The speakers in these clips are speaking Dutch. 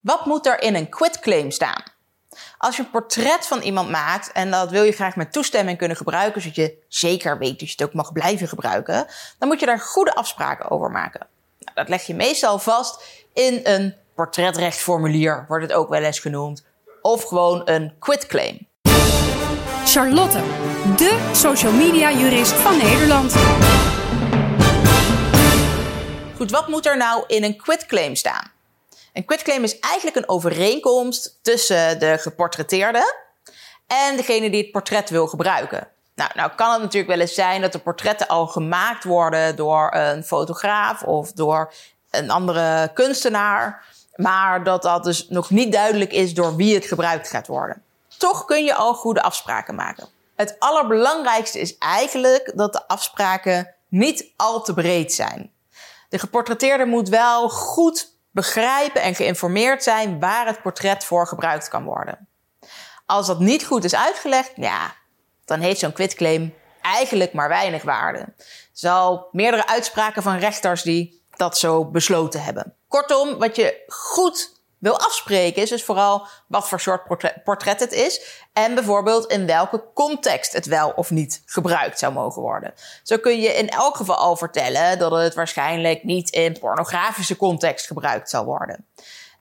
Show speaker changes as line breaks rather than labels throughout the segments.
Wat moet er in een quitclaim staan? Als je een portret van iemand maakt en dat wil je graag met toestemming kunnen gebruiken, zodat je zeker weet dat je het ook mag blijven gebruiken, dan moet je daar goede afspraken over maken. Nou, dat leg je meestal vast in een portretrechtformulier, wordt het ook wel eens genoemd, of gewoon een quitclaim.
Charlotte, de social media jurist van Nederland.
Goed, wat moet er nou in een quitclaim staan? Een quitclaim is eigenlijk een overeenkomst tussen de geportretteerde en degene die het portret wil gebruiken. Nou, nou kan het natuurlijk wel eens zijn dat de portretten al gemaakt worden door een fotograaf of door een andere kunstenaar, maar dat dat dus nog niet duidelijk is door wie het gebruikt gaat worden. Toch kun je al goede afspraken maken. Het allerbelangrijkste is eigenlijk dat de afspraken niet al te breed zijn. De geportretteerde moet wel goed begrijpen en geïnformeerd zijn waar het portret voor gebruikt kan worden. Als dat niet goed is uitgelegd, ja, dan heeft zo'n quitclaim eigenlijk maar weinig waarde. Zal meerdere uitspraken van rechters die dat zo besloten hebben. Kortom, wat je goed wil afspreken is dus vooral wat voor soort portret het is en bijvoorbeeld in welke context het wel of niet gebruikt zou mogen worden. Zo kun je in elk geval al vertellen dat het waarschijnlijk niet in pornografische context gebruikt zal worden.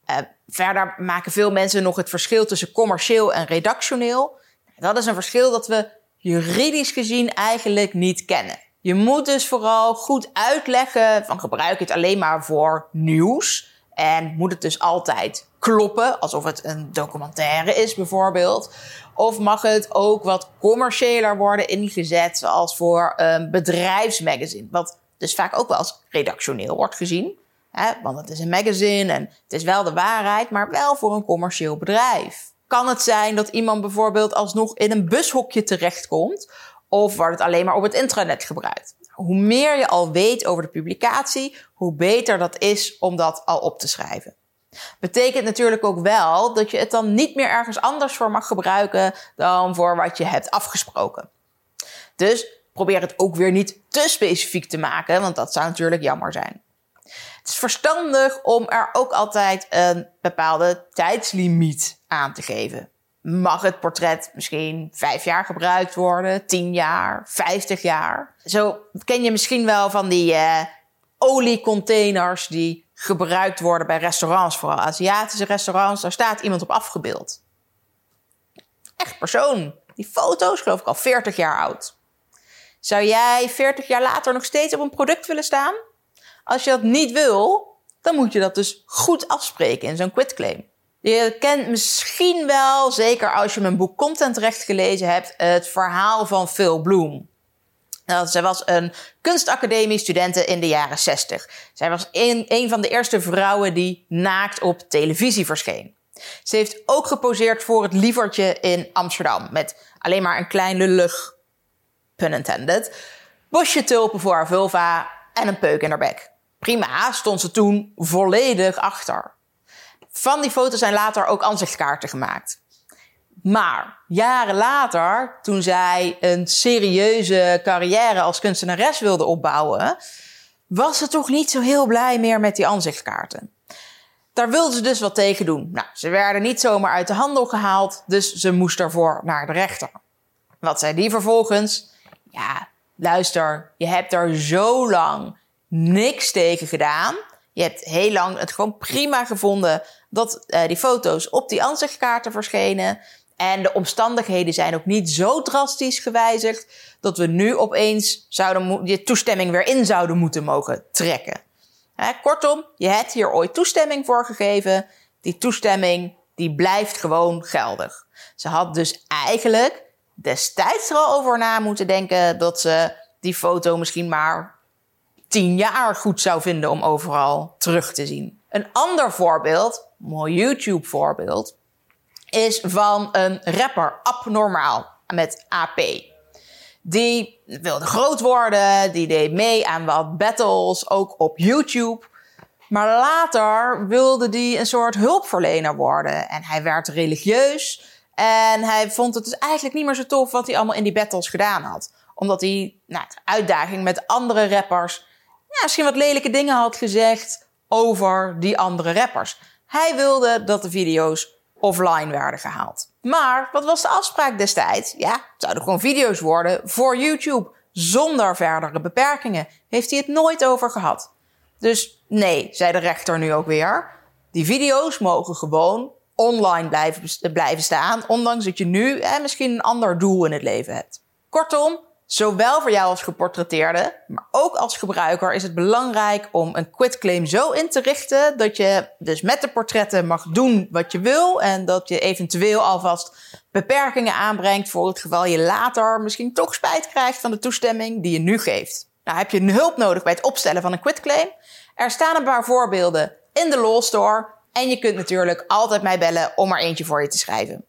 Uh, verder maken veel mensen nog het verschil tussen commercieel en redactioneel. Dat is een verschil dat we juridisch gezien eigenlijk niet kennen. Je moet dus vooral goed uitleggen van gebruik het alleen maar voor nieuws en moet het dus altijd kloppen, alsof het een documentaire is bijvoorbeeld? Of mag het ook wat commerciëler worden ingezet, zoals voor een bedrijfsmagazine, wat dus vaak ook wel als redactioneel wordt gezien? Hè? Want het is een magazine en het is wel de waarheid, maar wel voor een commercieel bedrijf. Kan het zijn dat iemand bijvoorbeeld alsnog in een bushokje terechtkomt, of wordt het alleen maar op het intranet gebruikt? hoe meer je al weet over de publicatie, hoe beter dat is om dat al op te schrijven. Betekent natuurlijk ook wel dat je het dan niet meer ergens anders voor mag gebruiken dan voor wat je hebt afgesproken. Dus probeer het ook weer niet te specifiek te maken, want dat zou natuurlijk jammer zijn. Het is verstandig om er ook altijd een bepaalde tijdslimiet aan te geven mag het portret misschien vijf jaar gebruikt worden, tien jaar, vijftig jaar. Zo ken je misschien wel van die uh, oliecontainers die gebruikt worden bij restaurants, vooral Aziatische restaurants. Daar staat iemand op afgebeeld. Echt persoon. Die foto is geloof ik al 40 jaar oud. Zou jij 40 jaar later nog steeds op een product willen staan? Als je dat niet wil, dan moet je dat dus goed afspreken in zo'n quitclaim. Je kent misschien wel, zeker als je mijn boek Content recht gelezen hebt, het verhaal van Phil Bloom. Zij was een kunstacademie-studente in de jaren 60. Zij was een, een van de eerste vrouwen die naakt op televisie verscheen. Ze heeft ook geposeerd voor het lievertje in Amsterdam. Met alleen maar een klein lullig, pun intended, bosje tulpen voor haar vulva en een peuk in haar bek. Prima, stond ze toen volledig achter. Van die foto's zijn later ook aanzichtkaarten gemaakt. Maar jaren later, toen zij een serieuze carrière als kunstenares wilde opbouwen, was ze toch niet zo heel blij meer met die aanzichtkaarten. Daar wilde ze dus wat tegen doen. Nou, ze werden niet zomaar uit de handel gehaald, dus ze moest daarvoor naar de rechter. Wat zei die vervolgens? Ja, luister, je hebt er zo lang niks tegen gedaan. Je hebt heel lang het gewoon prima gevonden dat uh, die foto's op die ansichtkaarten verschenen. En de omstandigheden zijn ook niet zo drastisch gewijzigd dat we nu opeens zouden je toestemming weer in zouden moeten mogen trekken. Hè, kortom, je hebt hier ooit toestemming voor gegeven. Die toestemming die blijft gewoon geldig. Ze had dus eigenlijk destijds er al over na moeten denken dat ze die foto misschien maar tien jaar goed zou vinden om overal terug te zien. Een ander voorbeeld, mooi YouTube voorbeeld, is van een rapper Abnormaal met AP. Die wilde groot worden, die deed mee aan wat battles, ook op YouTube. Maar later wilde hij een soort hulpverlener worden. En hij werd religieus. En hij vond het dus eigenlijk niet meer zo tof wat hij allemaal in die battles gedaan had. Omdat hij nou, uitdaging met andere rappers ja, misschien wat lelijke dingen had gezegd over die andere rappers. Hij wilde dat de video's offline werden gehaald. Maar wat was de afspraak destijds? Ja, het zouden gewoon video's worden voor YouTube. Zonder verdere beperkingen. Heeft hij het nooit over gehad. Dus nee, zei de rechter nu ook weer. Die video's mogen gewoon online blijven, blijven staan. Ondanks dat je nu eh, misschien een ander doel in het leven hebt. Kortom, Zowel voor jou als geportretteerde, maar ook als gebruiker is het belangrijk om een quitclaim zo in te richten dat je dus met de portretten mag doen wat je wil en dat je eventueel alvast beperkingen aanbrengt voor het geval je later misschien toch spijt krijgt van de toestemming die je nu geeft. Nou, heb je hulp nodig bij het opstellen van een quitclaim? Er staan een paar voorbeelden in de Law Store en je kunt natuurlijk altijd mij bellen om er eentje voor je te schrijven.